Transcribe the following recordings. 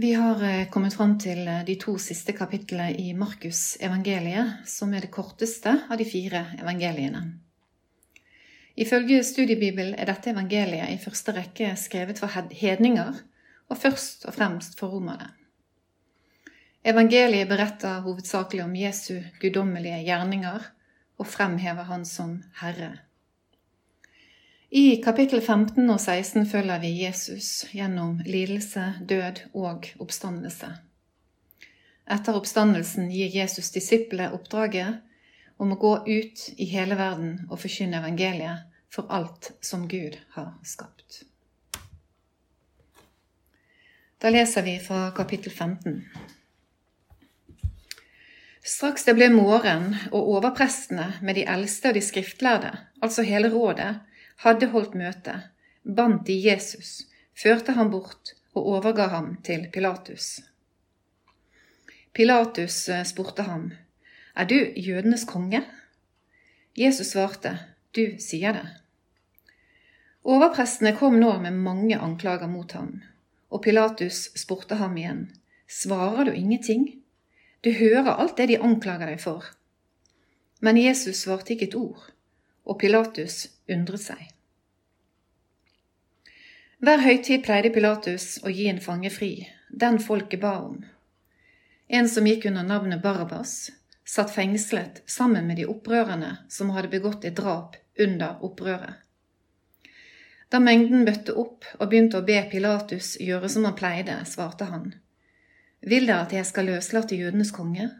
Vi har eh, kommet fram til eh, de to siste kapitlene i Markus evangeliet, som er det korteste av de fire evangeliene. Ifølge studiebibel er dette evangeliet i første rekke skrevet for hedninger, og først og fremst for romerne. Evangeliet beretter hovedsakelig om Jesu guddommelige gjerninger og fremhever Han som Herre. I kapittel 15 og 16 følger vi Jesus gjennom lidelse, død og oppstandelse. Etter oppstandelsen gir Jesus disiplene oppdraget om å gå ut i hele verden og forkynne evangeliet for alt som Gud har skapt. Da leser vi fra kapittel 15. Straks det ble morgen, og overprestene med de eldste og de skriftlærde, altså hele rådet, hadde holdt møte, bandt de Jesus, førte ham bort og overga ham til Pilatus. Pilatus eh, spurte ham, Er du jødenes konge? Jesus svarte, Du sier det. Overprestene kom nå med mange anklager mot ham, og Pilatus spurte ham igjen, Svarer du ingenting? Du hører alt det de anklager deg for. Men Jesus svarte ikke et ord, og Pilatus undret seg. Hver høytid pleide Pilatus å gi en fange fri, den folket ba om. En som gikk under navnet Barabas, satt fengslet sammen med de opprørerne som hadde begått et drap under opprøret. Da mengden bøtte opp og begynte å be Pilatus gjøre som han pleide, svarte han, Vil dere at jeg skal løslate jødenes konge?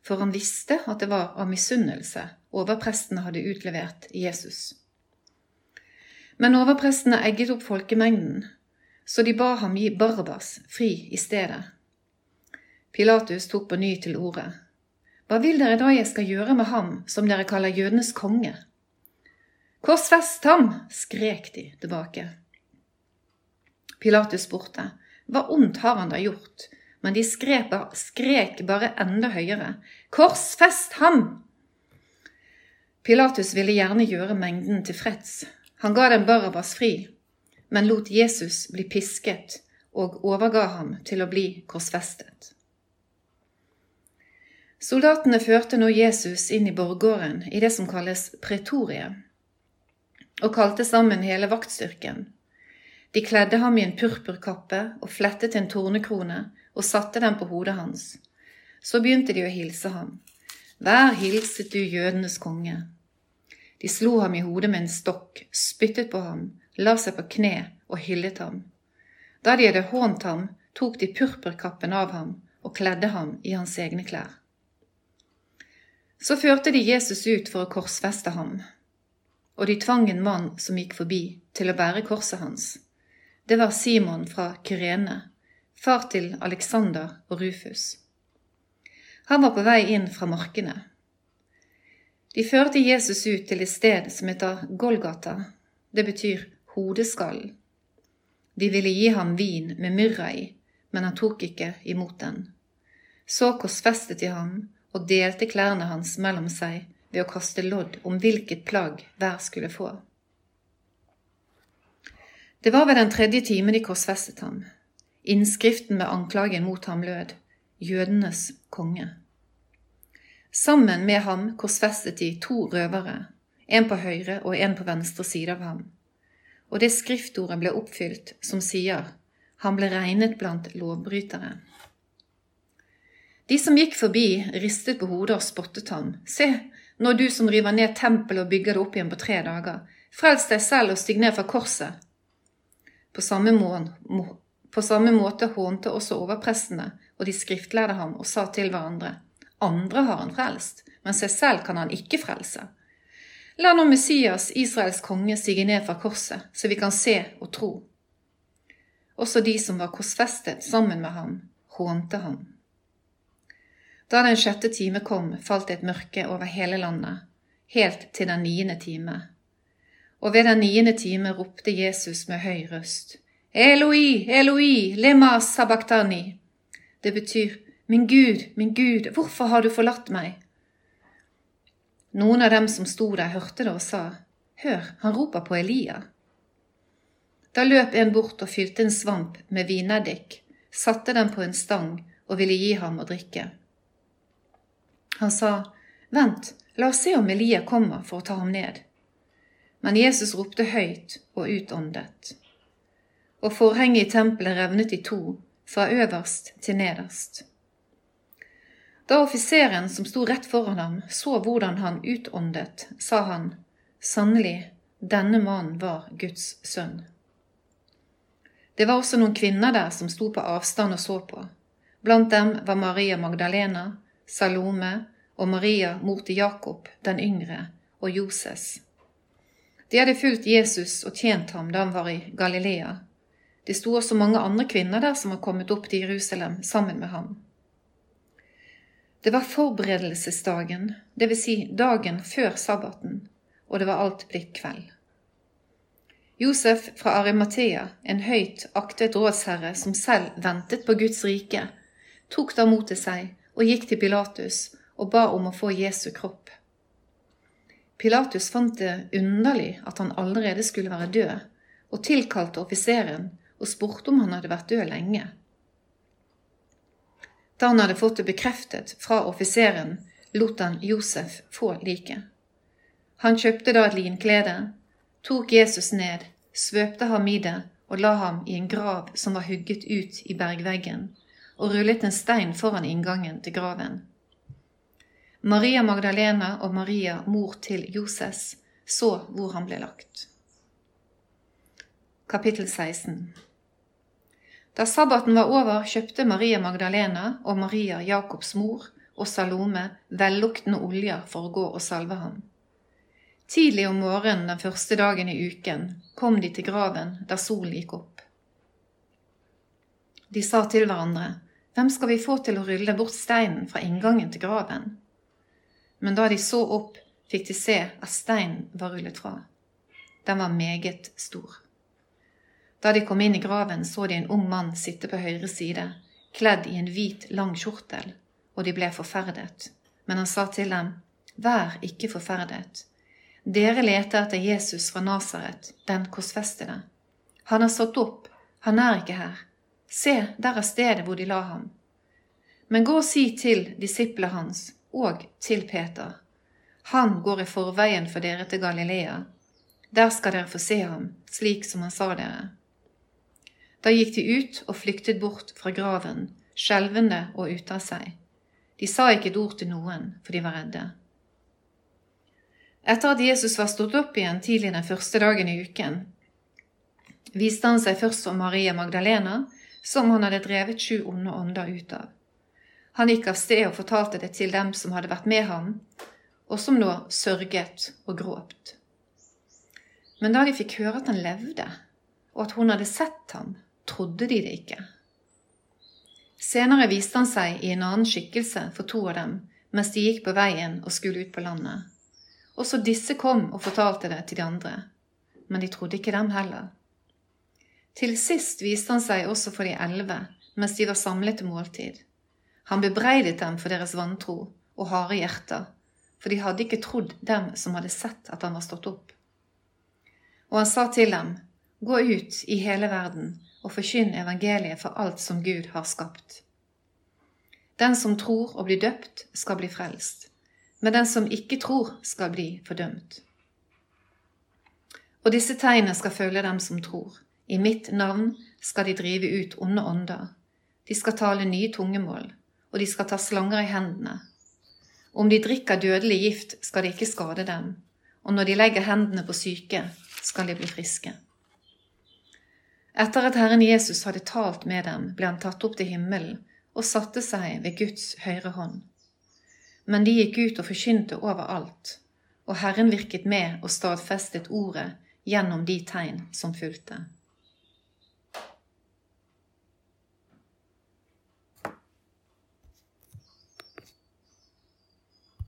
For han visste at det var av misunnelse overprestene hadde utlevert Jesus. Men overprestene egget opp folkemengden, så de ba ham gi Barbas fri i stedet. Pilatus tok på ny til orde. Hva vil dere da jeg skal gjøre med ham som dere kaller jødenes konge? Korsfest ham! skrek de tilbake. Pilatus spurte, hva ondt har han da gjort? Men de skrek, skrek bare enda høyere, korsfest ham! Pilatus ville gjerne gjøre mengden tilfreds, han ga dem Barabas fri, men lot Jesus bli pisket og overga ham til å bli korsfestet. Soldatene førte nå Jesus inn i borggården i det som kalles pretoriet, og kalte sammen hele vaktstyrken. De kledde ham i en purpurkappe og flettet en tornekrone og satte den på hodet hans. Så begynte de å hilse ham. Vær hilset du jødenes konge. De slo ham i hodet med en stokk, spyttet på ham, la seg på kne og hyllet ham. Da de hadde hånt ham, tok de purpurkappen av ham og kledde ham i hans egne klær. Så førte de Jesus ut for å korsfeste ham, og de tvang en mann som gikk forbi, til å bære korset hans. Det var Simon fra Kyrene, far til Alexander og Rufus. Han var på vei inn fra markene. De førte Jesus ut til et sted som heter Golgata. Det betyr hodeskall. De ville gi ham vin med myrra i, men han tok ikke imot den. Så korsfestet de ham og delte klærne hans mellom seg ved å kaste lodd om hvilket plagg hver skulle få. Det var ved den tredje timen de korsfestet ham. Innskriften med anklagen mot ham lød Jødenes konge. Sammen med ham korsfestet de to røvere, en på høyre og en på venstre side av ham. Og det skriftordet ble oppfylt som sier, han ble regnet blant lovbrytere. De som gikk forbi, ristet på hodet og spottet ham. Se, nå du som river ned tempelet og bygger det opp igjen på tre dager, frels deg selv og stig ned fra korset. På samme, måte hånte også overprestene, og de skriftlærde ham og sa til hverandre, andre har han frelst, men seg selv kan han ikke frelse. La nå Messias, Israels konge, sige ned fra korset, så vi kan se og tro. Også de som var korsfestet sammen med ham, hånte ham. Da den sjette time kom, falt et mørke over hele landet, helt til den niende time. Og ved den niende time ropte Jesus med høy røst, Eloi, Eloi, lema sabachthani. Det betyr, Min Gud, min Gud, hvorfor har du forlatt meg? Noen av dem som sto der, hørte det og sa, Hør, han roper på Elia. Da løp en bort og fylte en svamp med vineddik, satte den på en stang og ville gi ham å drikke. Han sa, Vent, la oss se om Elia kommer for å ta ham ned. Men Jesus ropte høyt og utåndet. Og forhenget i tempelet revnet i to, fra øverst til nederst. Da offiseren som sto rett foran ham, så hvordan han utåndet, sa han, Sannelig, denne mannen var Guds sønn. Det var også noen kvinner der som sto på avstand og så på. Blant dem var Maria Magdalena, Salome og Maria, mor til Jakob den yngre, og Joses. De hadde fulgt Jesus og tjent ham da han var i Galilea. Det sto også mange andre kvinner der som var kommet opp til Jerusalem sammen med ham. Det var forberedelsesdagen, dvs. Si dagen før sabbaten, og det var alt blitt kveld. Josef fra Arimathea, en høyt aktet rådsherre som selv ventet på Guds rike, tok da mot til seg og gikk til Pilatus og ba om å få Jesu kropp. Pilatus fant det underlig at han allerede skulle være død, og tilkalte offiseren og spurte om han hadde vært død lenge. Da han hadde fått det bekreftet fra offiseren, lot han Josef få liket. Han kjøpte da et linklede, tok Jesus ned, svøpte ham i det og la ham i en grav som var hugget ut i bergveggen, og rullet en stein foran inngangen til graven. Maria Magdalena og Maria, mor til Joses, så hvor han ble lagt. Kapittel 16 Da sabbaten var over, kjøpte Maria Magdalena og Maria, Jakobs mor, og Salome velluktende oljer for å gå og salve ham. Tidlig om morgenen den første dagen i uken kom de til graven da solen gikk opp. De sa til hverandre, Hvem skal vi få til å rulle bort steinen fra inngangen til graven? men da de så opp, fikk de se at steinen var rullet fra. Den var meget stor. Da de kom inn i graven, så de en ung mann sitte på høyre side, kledd i en hvit, lang kjortel, og de ble forferdet. Men han sa til dem, Vær ikke forferdet. Dere leter etter Jesus fra Nasaret, den korsfestede. Han er stått opp, han er ikke her. Se, der er stedet hvor de la ham. Men gå og si til disiplene hans, og til Peter. Han går i forveien for dere til Galilea. Der skal dere få se ham, slik som han sa dere. Da gikk de ut og flyktet bort fra graven, skjelvende og ute av seg. De sa ikke et ord til noen, for de var redde. Etter at Jesus var stått opp igjen tidlig den første dagen i uken, viste han seg først for Maria Magdalena, som han hadde drevet sju onde ånder ut av. Han gikk av sted og fortalte det til dem som hadde vært med ham, og som nå sørget og gråt. Men da de fikk høre at han levde, og at hun hadde sett ham, trodde de det ikke. Senere viste han seg i en annen skikkelse for to av dem mens de gikk på veien og skulle ut på landet. Også disse kom og fortalte det til de andre, men de trodde ikke dem heller. Til sist viste han seg også for de elleve mens de var samlet til måltid. Han bebreidet dem for deres vantro og harde hjerter, for de hadde ikke trodd dem som hadde sett at han var stått opp. Og han sa til dem, Gå ut i hele verden og forkynn evangeliet for alt som Gud har skapt. Den som tror og blir døpt, skal bli frelst, men den som ikke tror, skal bli fordømt. Og disse tegnene skal følge dem som tror. I mitt navn skal de drive ut onde ånder. De skal tale nye tungemål og de skal ta slanger i hendene. Om de drikker dødelig gift, skal det ikke skade dem, og når de legger hendene på syke, skal de bli friske. Etter at Herren Jesus hadde talt med dem, ble han tatt opp til himmelen og satte seg ved Guds høyre hånd. Men de gikk ut og forkynte overalt, og Herren virket med og stadfestet ordet gjennom de tegn som fulgte.